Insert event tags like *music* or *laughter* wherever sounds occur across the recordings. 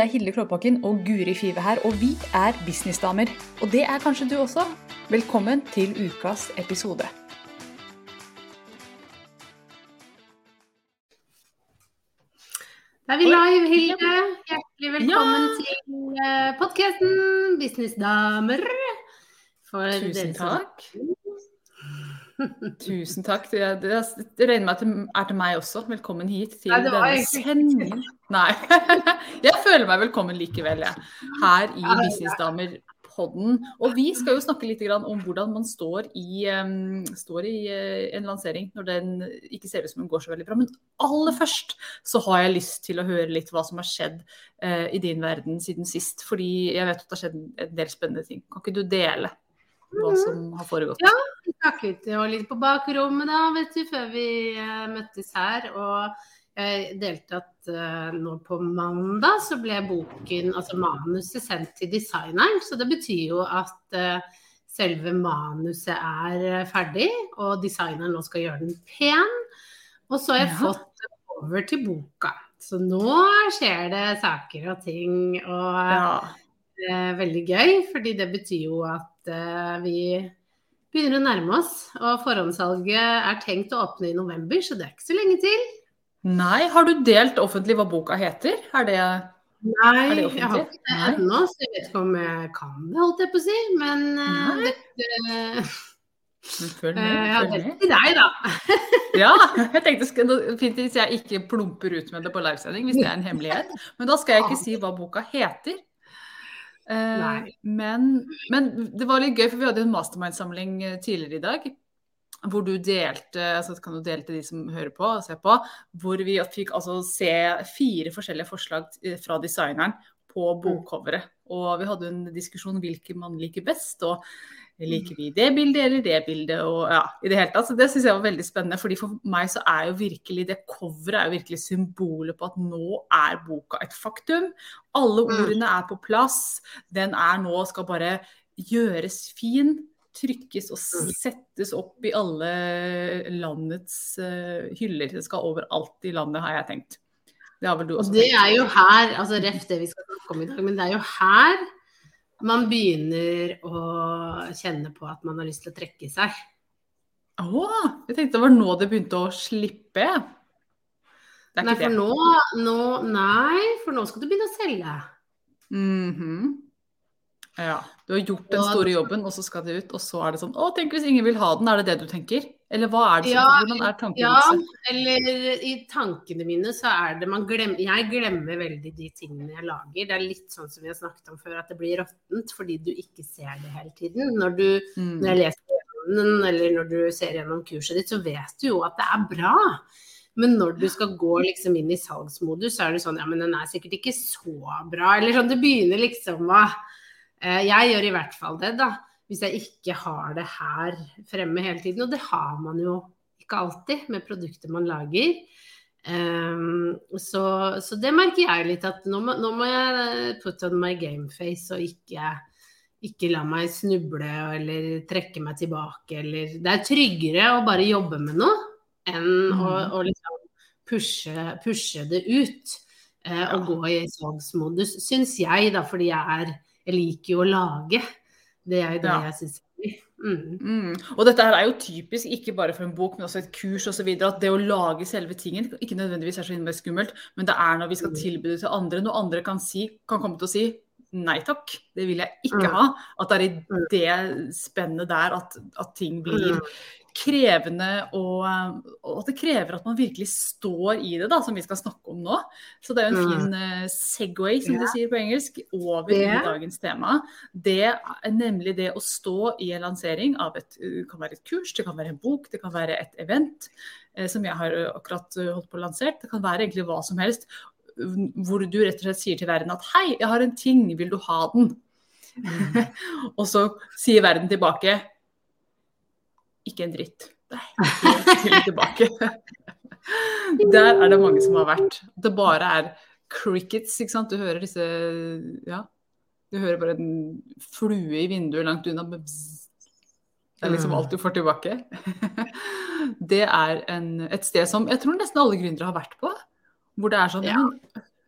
Det er Hilde Klåbakken og Guri Five her, og vi er businessdamer. Og det er kanskje du også. Velkommen til ukas episode. Da er vi live, Hilde. Hjertelig velkommen ja. til uh, podkasten Businessdamer. For Tusen takk. Tusen takk. Det, det, det, regner med at det er til meg også. Velkommen hit til Nei, denne sendingen. Nei. *laughs* Jeg føler meg velkommen likevel, jeg. Her i Businessdamer-podden. Og vi skal jo snakke litt om hvordan man står i, um, står i uh, en lansering når den ikke ser ut som den går så veldig bra. Men aller først så har jeg lyst til å høre litt hva som har skjedd uh, i din verden siden sist. Fordi jeg vet at det har skjedd en del spennende ting. Kan ikke du dele hva mm. som har foregått? Ja, vi snakket jo litt på bakrommet da, vet du, før vi uh, møttes her. Og jeg delte at uh, nå på mandag så ble boken, altså manuset, sendt til designeren. Så det betyr jo at uh, selve manuset er ferdig, og designeren nå skal gjøre den pen. Og så har jeg ja. fått over til boka. Så nå skjer det saker og ting. Og ja. Det er veldig gøy, fordi det betyr jo at eh, vi begynner å nærme oss. Og forhåndssalget er tenkt å åpne i november, så det er ikke så lenge til. Nei, har du delt offentlig hva boka heter? Er det Nei, er det jeg har ikke det ennå, så jeg vet ikke om jeg kan det, holdt jeg på å si. Men uh, det, men følg med. Uh, følg med. Til deg, da. *laughs* ja, jeg tenkte fint hvis jeg ikke plumper ut med det på livesending, hvis det er en hemmelighet. Men da skal jeg ikke si hva boka heter. Uh, men, men, det var litt gøy, for vi hadde en mastermind-samling tidligere i dag hvor du delte altså kan du dele til de som hører på og ser på, hvor vi fikk altså se fire forskjellige forslag fra designeren på mm. bokcoveret. Og vi hadde en diskusjon om hvilke man liker best. og Liker vi det bildet eller det bildet? og ja, i det hele tatt. Så Det syns jeg var veldig spennende. fordi For meg så er jo virkelig det coveret er jo virkelig symbolet på at nå er boka et faktum. Alle mm. ordene er på plass. Den er nå skal bare gjøres fin trykkes og mm. settes opp i alle landets uh, hyller. Det skal overalt i landet, har jeg tenkt. Det har vel du også Og Det er jo her, altså ref det vi skal snakke om i dag, men det er jo her man begynner å kjenne på at man har lyst til å trekke seg. Å, jeg tenkte det var nå det begynte å slippe. Nei, for nå, nå, nei, for nå skal du begynne å selge. Mm -hmm. Ja. Du har gjort den store jobben, og så skal det ut, og så er det sånn Å, tenk hvis ingen vil ha den. Er det det du tenker? Eller hva er det som, ja, hvordan er tankene Ja, eller i tankene mine så er det man glemmer Jeg glemmer veldig de tingene jeg lager. Det er litt sånn som vi har snakket om før, at det blir råttent fordi du ikke ser det hele tiden. Når, du, mm. når jeg leser gjennom eller når du ser gjennom kurset ditt, så vet du jo at det er bra. Men når du skal gå liksom inn i salgsmodus, så er det sånn Ja, men den er sikkert ikke så bra. Eller sånn, det begynner liksom å Eh, jeg gjør i hvert fall det, da. Hvis jeg ikke har det her fremme hele tiden. Og det har man jo ikke alltid med produkter man lager. Um, så, så, det merker jeg litt at nå må, nå må, jeg put on my game face og ikke, ikke la meg snuble eller trekke meg tilbake eller Det er tryggere å bare jobbe med noe enn mm. å, å liksom pushe, pushe, det ut uh, og gå i salgsmodus, syns jeg, da, fordi jeg er jeg liker jo å lage. Det er jo det ja. jeg syns. Mm. Mm. Og dette her er jo typisk, ikke bare for en bok, men også et kurs osv. At det å lage selve tingen ikke nødvendigvis er så innmari skummelt, men det er når vi skal mm. tilby det til andre, noe andre kan, si, kan komme til å si nei takk, det vil jeg ikke mm. ha. At det er i mm. det spennet der at, at ting blir krevende og, og, det krever at man virkelig står i det, da, som vi skal snakke om nå. Så det er jo en fin uh, Segway, som ja. de sier på engelsk, over i dagens tema. Det er nemlig det å stå i en lansering av et det kan være et kurs, det kan være en bok, det kan være et event, eh, som jeg har akkurat uh, holdt på å lansert. Det kan være egentlig hva som helst. Hvor du rett og slett sier til verden at hei, jeg har en ting, vil du ha den? Mm. *laughs* og så sier verden tilbake ikke en dritt. Nei, tilbake. *laughs* Der er det mange som har vært. Det bare er crickets, ikke sant. Du hører disse Ja. Du hører bare en flue i vinduet langt unna. Det er liksom mm. alt du får tilbake. *laughs* Det er en, et sted som jeg tror nesten alle gründere har vært på. Hvor det er sånn ja.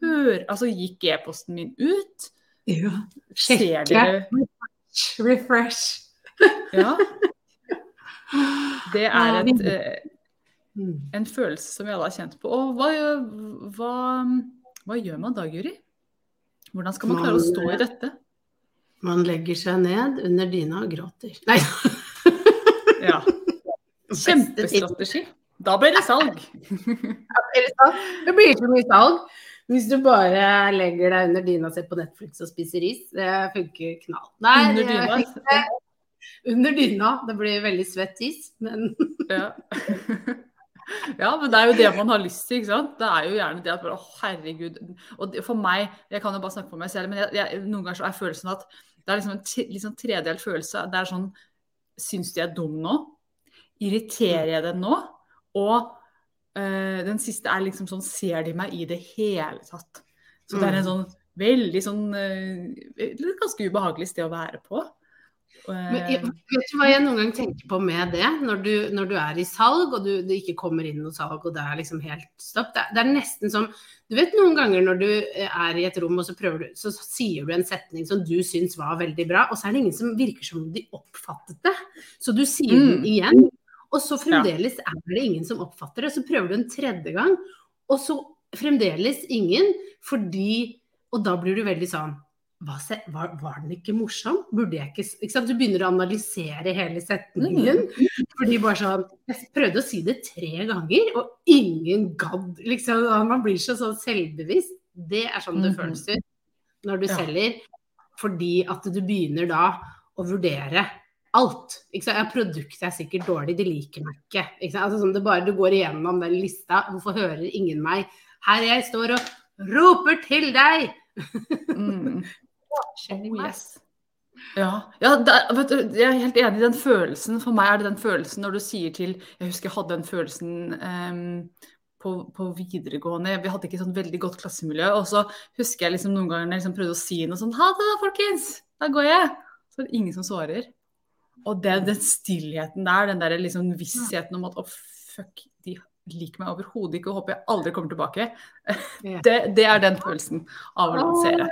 hør, Altså, gikk e-posten min ut? Ja. Sjekke. Refresh. Ja. Det er et, eh, Mm. en følelse som vi alle har kjent på. Og hva, hva, hva gjør man da, Guri? Hvordan skal man klare å stå i dette? Man legger seg ned under dyna og gråter. Nei. *laughs* Ja. Kjempestrategi. Da blir det salg. Det blir ikke mye salg. Hvis du bare legger deg under dyna og ser på Netflix og spiser ris, det funker knall. Nei, Under dyna. Under dyna. Det blir veldig svett is, men Ja. *laughs* ja, men det er jo det man har lyst til, ikke sant. Det er jo gjerne det at bare, å herregud. Og for meg, jeg kan jo bare snakke for meg selv, men jeg, jeg, noen ganger så er følelsen at det er liksom en liksom tredelt følelse. Det er sånn Syns de jeg er dum nå? Irriterer jeg dem nå? Og øh, den siste er liksom sånn Ser de meg i det hele tatt? Så det er en sånn veldig sånn øh, Ganske ubehagelig sted å være på. Men Eh, jeg, vet du hva jeg noen gang tenker på med det? Når du, når du er i salg, og du, det ikke kommer inn noe salg, og det er liksom helt stopp. Det, det er nesten som Du vet noen ganger når du eh, er i et rom, og så, prøver du, så sier du en setning som du syns var veldig bra, og så er det ingen som virker som de oppfattet det. Så du sier Mm. den igjen, og så fremdeles er det ingen som oppfatter det. Så prøver du en tredje gang, og så fremdeles ingen, fordi Og da blir du veldig sånn var, var den ikke morsom? Burde jeg ikke, ikke sant? Du begynner å analysere hele setningen. Fordi bare sånn Jeg prøvde å si det tre ganger, og ingen gadd. Liksom, man blir så sånn selvbevisst. Det er sånn det Mhm. føles ut når du Ja. selger. Fordi at du begynner da å vurdere alt. Ikke sant? Produktet er sikkert dårlig, de liker meg ikke. ikke sant? Altså, sånn det bare, du går igjennom den lista. Hvorfor hører ingen meg? Her jeg står og roper til deg! mm. Skjer Oh, yes. Ja, ja er, vet du, jeg er helt enig i den følelsen. For meg er det den følelsen når du sier til Jeg husker jeg hadde den følelsen um, på, på videregående. Vi hadde ikke sånn veldig godt klassemiljø. Og så husker jeg liksom noen ganger når liksom prøvde å si noe sånn Ha det, da, folkens! Da går jeg. Så er det ingen som svarer. Og det, den stillheten der, den der liksom vissheten om at å, fuck, de liker meg overhodet ikke og håper jeg aldri kommer tilbake. Det, det er den følelsen av å lansere.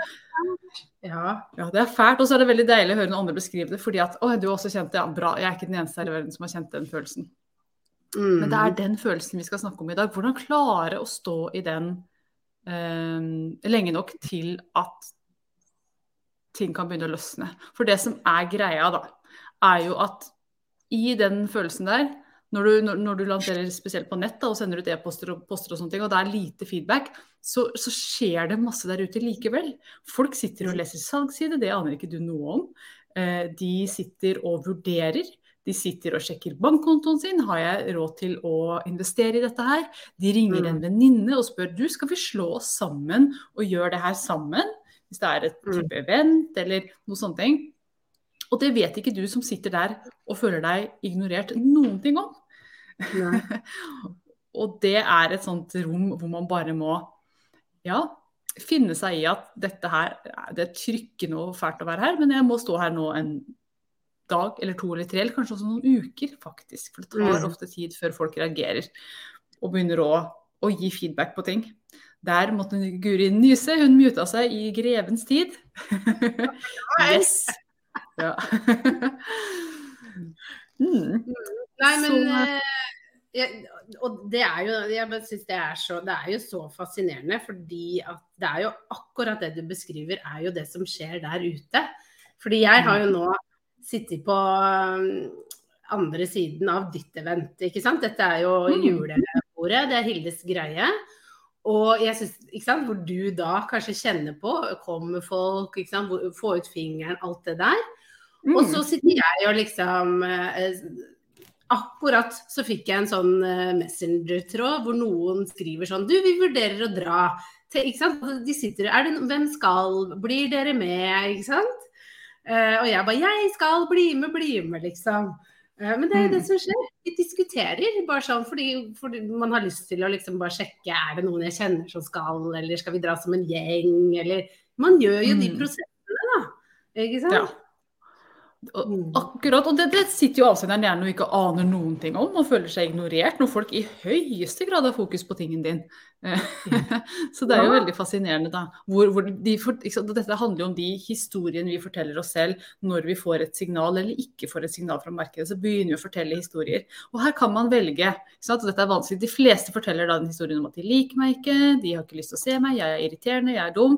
Ja. Ja, det er fælt, og så er det veldig deilig å høre noen andre beskrive det. fordi at, å, du også kjent det, ja, bra, Jeg er ikke den eneste her i verden som har kjent den følelsen. Mm. Men det er den følelsen vi skal snakke om i dag. Hvordan klare å stå i den eh, lenge nok til at ting kan begynne å løsne. For det som er greia, da, er jo at i den følelsen der når du, når, når du lanserer spesielt på nett da, og sender ut e-poster og poster og sånne ting, og det er lite feedback, så, så skjer det masse der ute likevel. Folk sitter og leser salgsside, det aner ikke du noe om. Eh, de sitter og vurderer. De sitter og sjekker bankkontoen sin. Har jeg råd til å investere i dette her? De ringer en venninne og spør du, skal vi slå oss sammen og gjøre det her sammen. Hvis det er et type event eller noe sånt. ting. Og det vet ikke du som sitter der og føler deg ignorert noen ting om. *laughs* Og det er et sånt rom hvor man bare må ja, finne seg i at dette her Det er trykkende og fælt å være her, men jeg må stå her nå en dag eller to eller tre, eller kanskje også noen uker, faktisk. For det tar Mm. ofte tid før folk reagerer og begynner å, å gi feedback på ting. Der måtte Guri nyse. Hun muta seg i grevens tid. yes. *laughs* Ja. *laughs* mm. Nei, men Så- eh, jeg, Og det er jo jeg synes det, er så, det er jo så fascinerende, fordi at det er jo akkurat det du beskriver, er jo det som skjer der ute. Fordi jeg har jo nå sittet på um, andre siden av ditt event, ikke sant. Dette er jo Mm. julebordet, det er Hildes greie. Og jeg synes, ikke sant, Hvor du da kanskje kjenner på, kommer folk, ikke sant, få ut fingeren, alt det der. Og så sitter jeg og liksom eh, Akkurat så fikk jeg en sånn eh, messenger-tråd hvor noen skriver sånn Du, vi vurderer å dra. Ikke sant? De sitter er det, Hvem skal? Blir dere med? Ikke sant? Eh, og jeg bare Jeg skal bli med, bli med, liksom. Eh, men det er jo det som skjer. Vi diskuterer bare sånn fordi, fordi man har lyst til å liksom bare sjekke er det noen jeg kjenner som skal, eller skal vi dra som en gjeng, eller Man gjør jo de Mm. prosessene, da. Ikke sant? Ja. Og, akkurat, og det, det sitter jo avsenderen gjerne og ikke aner noen ting om, og føler seg ignorert når folk i høyeste grad har fokus på tingen din. *laughs* så det er jo veldig fascinerende, da. Hvor, hvor de, dette handler jo om de historiene vi forteller oss selv når vi får et signal eller ikke får et signal fra markedet. Så begynner vi å fortelle historier. Og her kan man velge. Dette er vanskelig. De fleste forteller da den historien om at de liker meg ikke, de har ikke lyst til å se meg, jeg er irriterende, jeg er dum.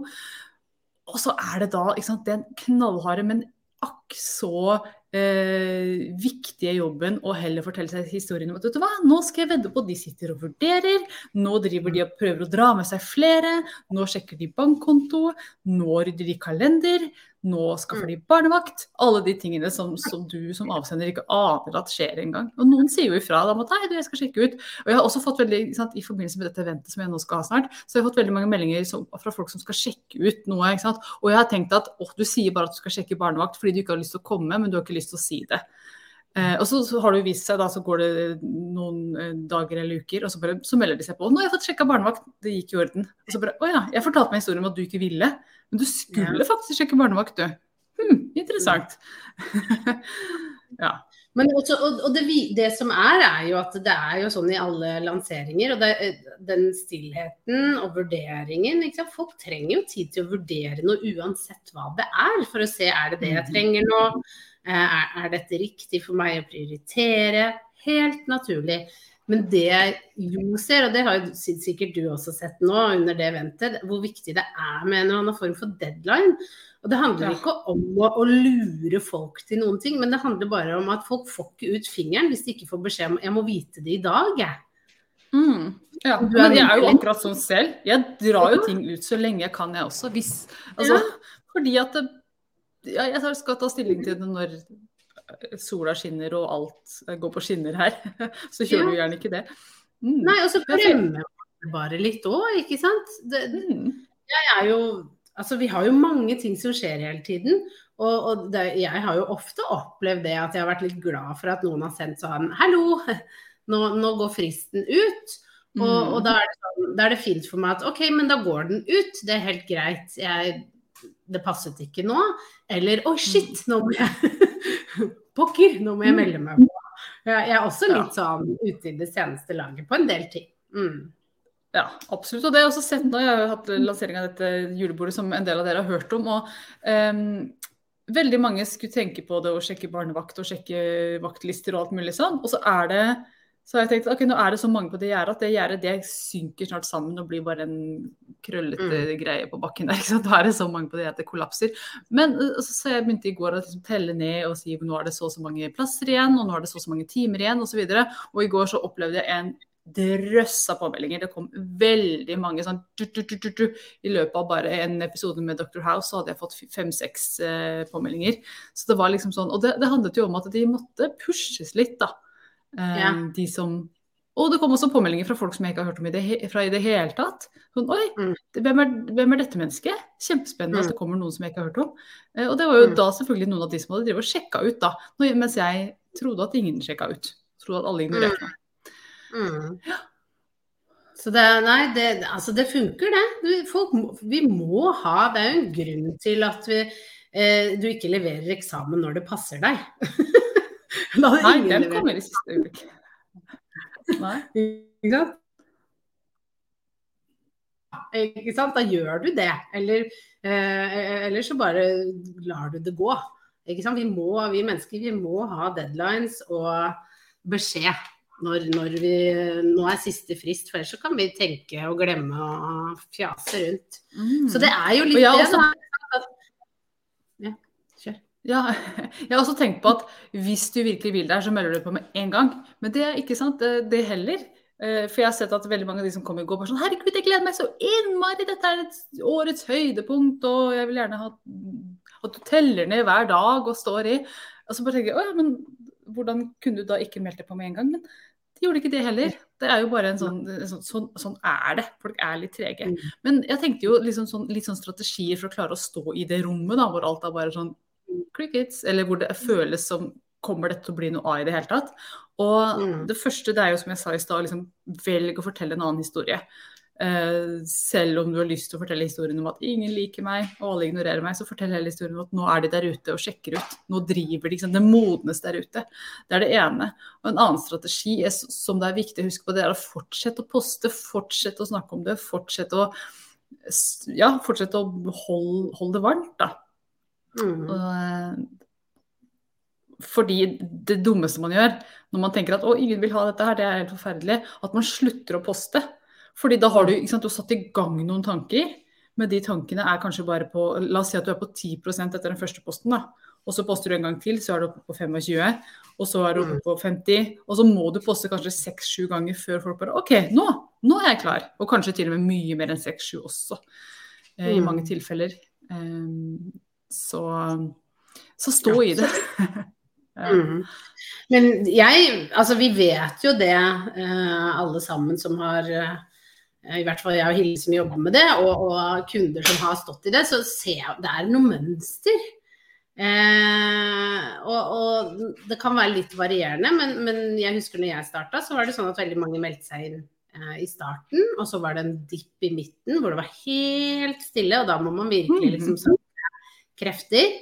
Og så er det da sant, den knallharde, men akk så eh, viktige jobben å heller fortelle seg historien om at vet du hva, nå skal jeg vedde på at de sitter og vurderer, nå driver de og prøver å dra med seg flere, nå sjekker de bankkonto, nå rydder de kalender, nå skaffer de barnevakt. Alle de tingene som, som du som avsender ikke aner at skjer engang. Og noen sier jo ifra om at nei, du, jeg skal sjekke ut. Og jeg har også fått veldig, sant, I forbindelse med dette eventet som jeg nå skal ha snart, så jeg har fått veldig mange meldinger som, fra folk som skal sjekke ut noe. Og jeg har tenkt at å, du sier bare at du skal sjekke barnevakt fordi du ikke har lyst til å komme, men du har ikke lyst til å si det. Eh, og så, så, har det vist seg, da, så går det noen eh, dager eller uker, og så, bare, så melder de seg på. 'Nå har jeg fått sjekka barnevakt, det gikk i orden.' Og så bare 'Å ja, jeg fortalte meg historien om at du ikke ville, men du skulle ja. faktisk sjekke barnevakt, du'. Hm, interessant. *laughs* ja. Men også, og, og det, det, som er, er jo at det er jo sånn i alle lanseringer. Og det, den stillheten og vurderingen Folk trenger jo tid til å vurdere noe uansett hva det er, for å se er det det jeg mm. trenger nå. Eh, er, dette riktig for meg å prioritere? Helt naturlig. Men det jeg jo ser, og det har sikkert du også sett nå under det eventet, hvor viktig det er med en eller annen form for deadline. Og det handler ikke om å, å, lure folk til noen ting, men det handler bare om at folk får ikke ut fingeren hvis de ikke får beskjed om jeg må vite det i dag, jeg. Mm. Ja, men jeg er jo akkurat sånn selv. Jeg drar jo ting ut så lenge jeg kan, jeg også. Hvis, altså, ja. Fordi at det, ja, jeg skal ta stilling til det når sola skinner og alt går på skinner her. *laughs* Så kjører du gjerne ikke det. Mm. Nei, og så fremmer man bare litt òg, ikke sant. Det, mm. Jeg er jo Altså, vi har jo mange ting som skjer hele tiden. Og, og det, jeg har jo ofte opplevd det at jeg har vært litt glad for at noen har sendt sånn Hallo, *laughs* nå, nå går fristen ut. Og, mm. og da, er det sånn, da, er det fint for meg at OK, men da går den ut. Det er helt greit. Jeg, det passet ikke nå. Eller oi, oh, shit, nå må jeg *laughs* Pokker, nå må jeg melde meg på. Jeg er også litt sånn ute i det seneste laget på en del ting. Mm. Ja, absolutt. Og det har jeg også sett nå. Jeg har hatt lansering av dette julebordet som en del av dere har hørt om. og um, Veldig mange skulle tenke på det å sjekke barnevakt og sjekke vaktlister og alt mulig sånn. Og så er det så har jeg tenkt ok, nå er det så mange på det gjerdet at det gjerdet det synker snart sammen og blir bare en krøllete mm. greie på bakken der. ikke sant? Da er det så mange på det at det kollapser. Men så, så jeg begynte i går å liksom telle ned og si nå er det så og så mange plasser igjen, og nå er det så og så mange timer igjen osv. Og, så og i går så opplevde jeg en drøss av påmeldinger. Det kom veldig mange sånn du, du, du, I løpet av bare en episode med Dr. House så hadde jeg fått fem-seks eh, påmeldinger. Så det var liksom sånn, Og det, det, handlet jo om at de måtte pushes litt, da. Eh, ja. De som og det kom også påmeldinger fra folk som jeg ikke har hørt om i det, fra i det hele tatt. Sånn, Oi, mm. hvem, er, hvem, er, dette mennesket? Kjempespennende mm. at det kommer noen som jeg ikke har hørt om. Eh, og det var jo mm. da selvfølgelig noen av de som hadde drevet og sjekka ut, da. Mens jeg trodde at ingen sjekka ut. Trodde at alle ignorerte mm. meg. Mm. Så det, nei, det, altså det funker, det. Folk, vi må ha Det er jo en grunn til at vi, eh, du ikke leverer eksamen når det passer deg. *laughs* *laughs* nei, den kommer i siste øyeblikk. Nei. Ikke sant? Ikke sant? Da gjør du det. Eller, eh, eller så bare lar du det gå. Ikke sant? Vi, må, vi mennesker vi må ha deadlines og beskjed når, når vi nå er siste frist, for ellers så kan vi tenke og glemme og fjase rundt. Mm. Så det er jo litt det, også... da. Ja, kjør. Ja, *laughs* jeg har også tenkt på at hvis du virkelig vil der, så melder du på med en gang. Men det er ikke sant, det, det heller. Eh, for jeg har sett at veldig mange av de som kommer, går bare sånn Herregud, jeg gleder meg så innmari! Dette er et årets høydepunkt, og jeg vil gjerne ha at du teller ned hver dag og står i. Og så bare tenker jeg å ja, men hvordan kunne du da ikke meldt deg på med en gang? Men de gjorde ikke det heller. Det er jo bare en sånn, sånn, sånn, sånn er det. Folk er litt trege. Mm. Men jeg tenkte jo liksom sånn, litt sånn strategier for å klare å stå i det rommet da, hvor alt er bare sånn crickets, eller hvor det føles som Kommer dette til å bli noe av i det hele tatt? Og mm. det første det er jo som jeg sa i stad, liksom, velg å fortelle en annen historie. Uh, selv om du har lyst til å fortelle historien om at ingen liker meg, og alle ignorerer meg, så fortell hele historien om at nå er de der ute og sjekker ut. Nå driver de, liksom, det modnes der ute. Det er det ene. Og en annen strategi er, som det er viktig å huske på, det er å fortsette å poste, fortsette å snakke om det, fortsette å ja, fortsette å holde, holde det varmt, da. Mm. Og, eh, fordi det dummeste man gjør når man tenker at å, ingen vil ha dette her, det er helt forferdelig, at man slutter å poste. Fordi da har du, sant, du har satt i gang noen tanker, men de tankene er kanskje bare på La oss si at du er på 10% etter den første posten, da. Og så poster du en gang til, så er du oppe på 25, og så er du oppe på 50. Og så må du poste kanskje 6-7 ganger før folk bare OK, nå, nå er jeg klar. Og kanskje til og med mye mer enn 6-7 også, eh, i mm. mange tilfeller. Um, så, så stå i det. *laughs* ja. mm. Men jeg, altså vi vet jo det, uh, alle sammen som har uh, i hvert fall jeg og Hilde som jobber med det, og, og, kunder som har stått i det, så ser jeg det er noe mønster. Eh, og, og, det kan være litt varierende, men, men jeg husker når jeg starta, så var det sånn at veldig mange meldte seg inn eh, i starten, og så var det en dipp i midten hvor det var helt stille, og da må man virkelig liksom samle krefter.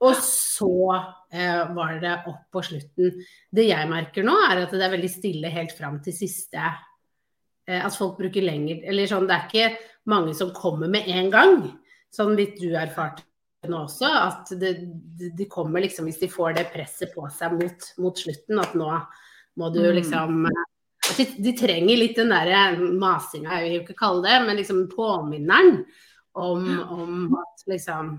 Og så eh, var det opp på slutten. Det jeg merker nå, er at det er veldig stille helt fram til siste Eh, at folk bruker lenger Eller sånn, det er ikke mange som kommer med en gang. Sånn litt du erfarte nå også, at det, de kommer liksom hvis de får det presset på seg mot, mot slutten, at nå må du mm. liksom de, de, trenger litt den derre masinga, jeg vil ikke kalle det, men liksom påminneren om, om at liksom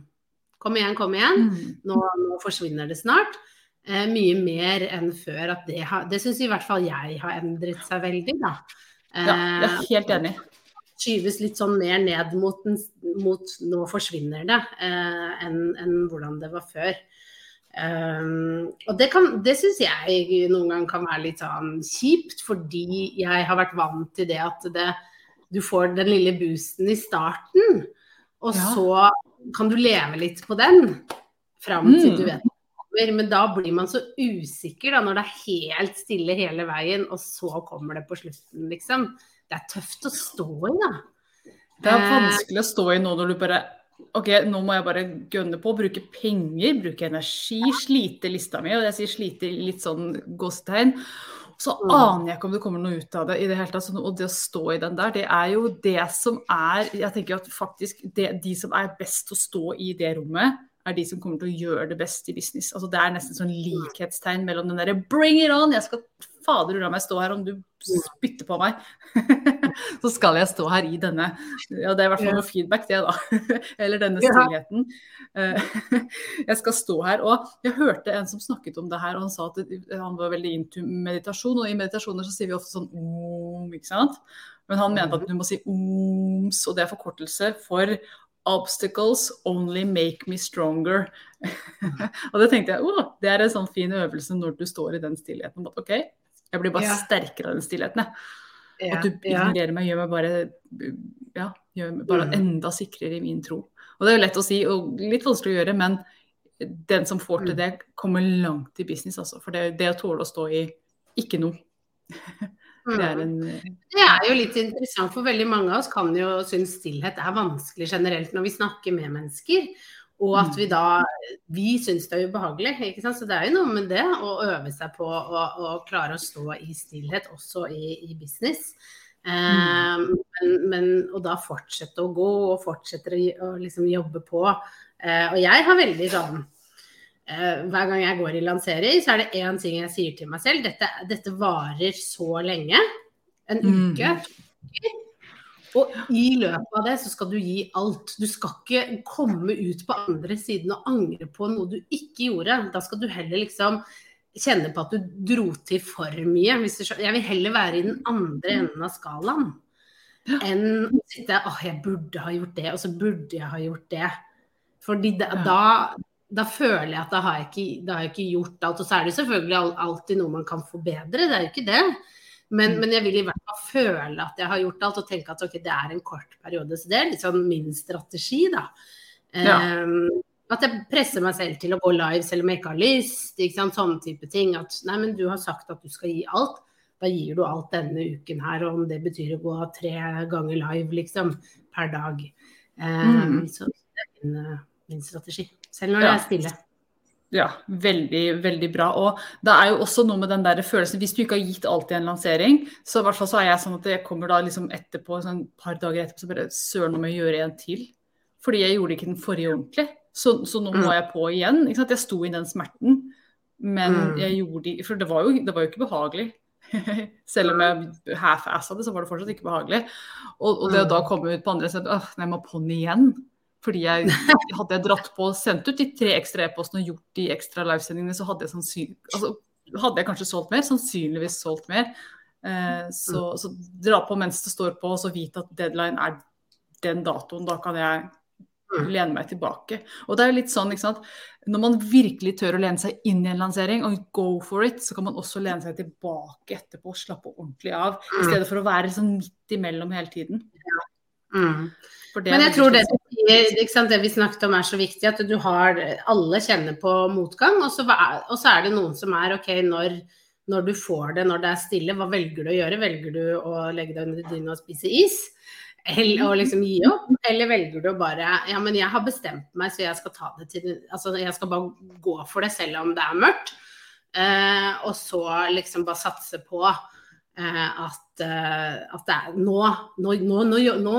Kom igjen, kom igjen. Mm. Nå, nå forsvinner det snart. Eh, mye mer enn før. At det, har, det syns i hvert fall jeg har endret seg veldig. da. Ja, jeg er helt enig. Skyves litt sånn mer ned mot, mot nå forsvinner det, eh, enn en hvordan det var før. Um, og det, kan, det syns jeg noen gang kan være litt sånn kjipt, fordi jeg har vært vant til det at det, du får den lille boosten i starten, og ja. så kan du leve litt på den fram til mm. du vet men da blir man så usikker da, når det er helt stille hele veien, og så kommer det på slutten, liksom. Det er tøft å stå i, da. Det er eh, vanskelig å stå i nå når du bare OK, nå må jeg bare gønne på, bruke penger, bruke energi, slite lista mi. Og jeg sier slite litt sånn gåsetegn. Så mm. aner jeg ikke om det kommer noe ut av det i det hele tatt. Og det å stå i den der, det er jo det som er Jeg tenker at faktisk det, de som er best til å stå i det rommet, er de som kommer til å gjøre det best i business. Altså, det er nesten sånn likhetstegn mellom den derre 'bring it on', jeg skal fader la meg stå her om du spytter på meg. *laughs* *laughs* så skal jeg stå her i denne Ja, det er i hvert fall noe feedback, det, da. *laughs* Eller denne stillheten. Eh, *laughs* jeg skal stå her. Og jeg hørte en som snakket om det her, og han sa at han var veldig into meditasjon. Og i meditasjoner så sier vi ofte sånn om, ikke sant. Men han mente at du må si oms, og det er forkortelse for Obstacles only make me stronger. og det tenkte jeg, oh, det er en sånn fin øvelse når du står i den stillheten. But, OK, jeg blir bare ja. sterkere av den stillheten. Ja, at du ignorerer meg, gjør meg bare, ja, gjør meg bare mm. enda sikrere i min tro. Og det er jo lett å si og litt vanskelig å gjøre, men den som får til mm. det, kommer langt i business, altså. For det, det å tåle å stå i ikke noe. *laughs* Det er, mm. en... Det er, jo litt interessant, for veldig mange av oss kan jo synes stillhet er vanskelig generelt når vi snakker med mennesker. Og at vi mm. da Vi syns det er ubehagelig. ikke sant? Så det er jo noe med det å øve seg på å, klare å stå i stillhet også i, i business. Mm. Um, men, men, og da fortsette å gå og fortsette å, å liksom jobbe på. Uh, og jeg har veldig sånn Eh, hver gang jeg går i lansering, så er det én ting jeg sier til meg selv. Dette, dette varer så lenge. En mm. uke. Mm. Og i løpet av det så skal du gi alt. Du skal ikke komme ut på andre siden og angre på noe du ikke gjorde. Da skal du heller liksom kjenne på at du dro til for mye. Jeg vil heller være i den andre enden av skalaen enn å sitte åh, jeg burde ha gjort det, og så burde jeg ha gjort det. Fordi da, da da føler jeg at da har jeg, ikke, da har jeg ikke gjort alt. Og så er det selvfølgelig alltid noe man kan forbedre, det er jo ikke det. Men, mm. men, jeg vil i hvert fall føle at jeg har gjort alt, og tenke at okay, det er en kort periode. Så det er litt sånn min strategi, da. Ja. Um, at jeg presser meg selv til å gå live selv om jeg ikke har lyst. Ikke sant? Sånne type ting. At nei, men du har sagt at du skal gi alt. da gir du alt denne uken her, og om det betyr å gå tre ganger live, liksom, per dag. Um, mm. Så det er min, eh, min, strategi. Selv når ja. jeg er stille. Ja, veldig, veldig bra. Og det er jo også noe med den der følelsen Hvis du ikke har gitt alt i en lansering, så i hvert fall så er jeg sånn at jeg kommer da liksom etterpå, sånn et par dager etterpå, så bare søren om jeg gjøre en til. Fordi jeg gjorde ikke den forrige ordentlig. Så, så nå må mm. jeg på igjen. Ikke sant? Jeg sto i den smerten. Men mm. jeg gjorde For det var jo, det var jo ikke behagelig. *laughs* Selv om jeg half-assa det, så var det fortsatt ikke behagelig. Og, og det å da mm. komme ut på andre siden Åh, nei, jeg må den igjen. Fordi jeg, hadde jeg dratt på og sendt ut de tre ekstra e-postene og gjort de ekstra livesendingene, så hadde jeg, altså, hadde jeg kanskje solgt mer. Sannsynligvis solgt mer. Eh, så, så, dra på mens det står på, og så vite at deadline er den datoen. Da kan jeg Mm. lene meg tilbake. Og det er jo litt sånn, ikke sant. Når man virkelig tør å lene seg inn i en lansering og go for it, så kan man også lene seg tilbake etterpå og slappe ordentlig av. I mm. stedet for å være sånn midt imellom hele tiden. Mm. Men jeg tror det, det, vi snakket om er så viktig, at du har Alle kjenner på motgang, og så, og så er det noen som er OK, når, når, du får det, når det er stille, hva velger du å gjøre? Velger du å legge deg under dyna og spise is? Eller å liksom gi opp, eller velger du å bare Ja, men jeg har bestemt meg, så jeg skal ta det til Altså, jeg skal bare gå for det selv om det er mørkt. Eh, og så liksom bare satse på eh, at, eh, at, er nå nå, nå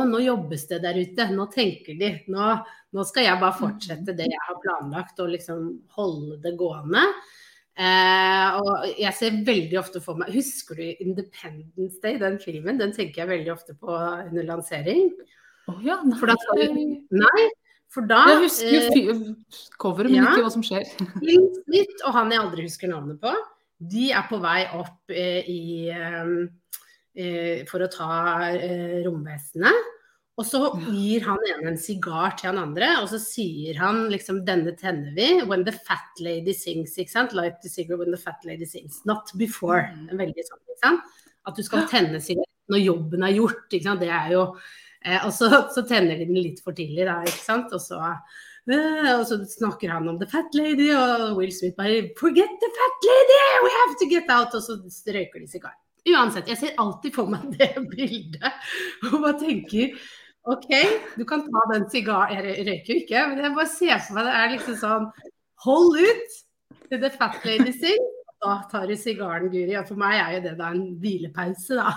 nå, jobbes det der ute. Nå tenker de. Nå, skal jeg bare fortsette det jeg har planlagt, og liksom holde det gående. Eh, og jeg ser veldig ofte for meg Husker du Independence Day, den filmen? Den tenker jeg veldig ofte på under lansering. Oh, ja, nei. For da, nei, for da Jeg husker jo eh, coveret, men ja, ikke hva som skjer. *laughs* Litt, litt, og han jeg aldri husker navnet på, de er på vei opp eh, i eh, eh For å ta romvesenet. Og så gir han ene en sigar til han andre, og så sier han liksom 'Denne tenner vi'. 'When the fat lady sings'. ikke sant? 'Light the cigar when the fat lady sings'. Not before. Mm. Veldig sånn, ikke sant? At du skal tenne sigaretten når jobben er gjort. ikke sant? Det er jo eh, Og så, så, tenner de den litt for tidlig, da, ikke sant. Og så, og så snakker han om 'the fat lady', og Will Smith bare 'Forget the fat lady! We have to get out!' Og så røyker de sigar. Uansett, jeg ser alltid for meg det *laughs* bildet og bare tenker OK, du kan ta den sigaren Jeg røyker jo ikke, men jeg bare ser for meg det er liksom sånn Hold ut til the fat lady sing. Da tar du sigaren, Guri. Og for meg er jo det da en hvilepause, da.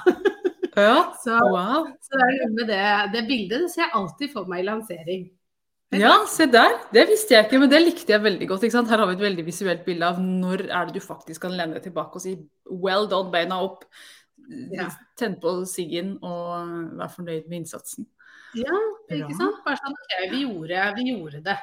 Ja, *laughs* så, wow. så det med det, det bildet det ser jeg alltid for meg i lansering. Ja, se der. Det visste jeg ikke, men det likte jeg veldig godt. Her har vi et veldig visuelt bilde av når er det du faktisk kan lene deg tilbake og si 'well done, beina opp'. Ja. Tenn på siggen og vær fornøyd med innsatsen. Ja, ikke sant. Bare sånn OK, vi gjorde, vi gjorde det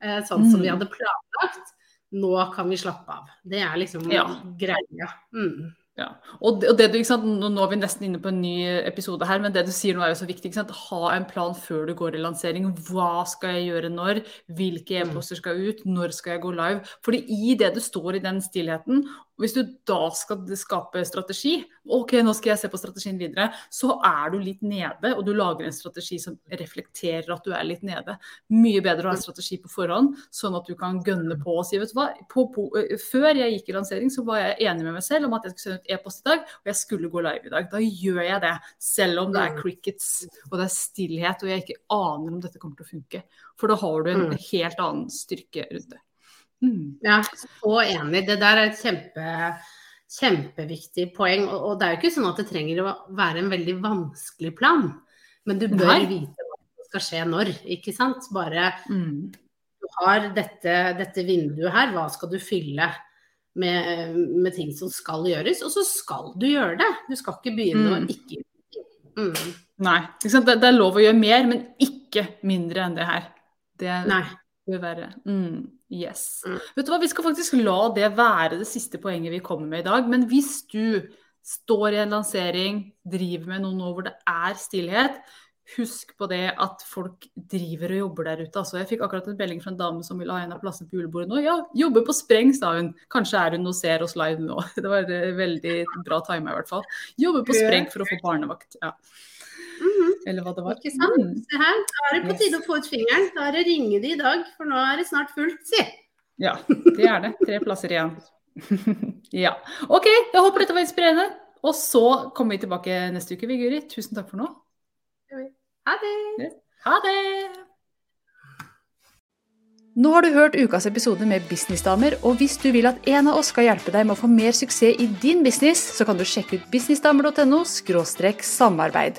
eh, sånn som vi mm. hadde planlagt. Nå kan vi slappe av. Det er liksom ja. greia. Mm. Ja. Og, det, og det du, nå, nå, er vi nesten inne på en ny episode her, men det du sier nå er jo så viktig. Ha en plan før du går i lansering. Hva skal jeg gjøre når? Hvilke e-poster skal ut? Når skal jeg gå live? Fordi i det du står i den stillheten, hvis du da skal skape strategi, ok, nå skal jeg se på strategien videre, så er du litt nede, og du lager en strategi som reflekterer at du er litt nede. Mye bedre å ha en strategi på forhånd, sånn at du kan gønne på og si vet du hva, på, på, før jeg gikk i lansering, så var jeg enig med meg selv om at jeg skulle sende ut e-post i dag, og jeg skulle gå live i dag. Da gjør jeg det, selv om det er crickets og det er stillhet, og jeg ikke aner om dette kommer til å funke. For da har du en mm. helt annen styrke rundt det. Mm. Ja, så enig. Det der er et kjempe, kjempeviktig poeng. Og, og, det er jo ikke sånn at det trenger å være en veldig vanskelig plan. Men du bør Nei. vite hva som skal skje når, ikke sant. Bare mm. du har dette, dette, vinduet her, hva skal du fylle med, med, ting som skal gjøres? Og så skal du gjøre det. Du skal ikke begynne mm. å ikke. Mm. Nei. Det, det, er lov å gjøre mer, men ikke mindre enn det her. Det Nei. Bør være mm. Yes. Mm. Vet du hva, Vi skal faktisk la det være det siste poenget vi kommer med i dag. Men hvis du står i en lansering, driver med noe nå hvor det er stillhet, husk på det at folk driver og jobber der ute. Altså, jeg fikk akkurat en melding fra en dame som ville ha en av plassene på julebordet nå. Ja, jobber på spreng, sa hun. Kanskje er hun og ser oss live nå. *laughs* Det var veldig bra tima i hvert fall. Jobber på spreng for å få barnevakt. ja. Eller hva det var. Ikke sant. Mm. Se her, da er det på tide å få ut fingeren. Da er det ringe de i dag, for nå er det snart fullt, si. Ja, det er det. Tre plasser igjen. *laughs* ja. OK, jeg håper dette var inspirerende. Og så kommer vi tilbake neste uke, vi, Guri. Tusen takk for nå. Ha det! Ha det! Nå har du hørt ukas episode med Businessdamer, og hvis du vil at en av oss skal hjelpe deg med å få mer suksess i din business, så kan du sjekke ut businessdamer.no samarbeid.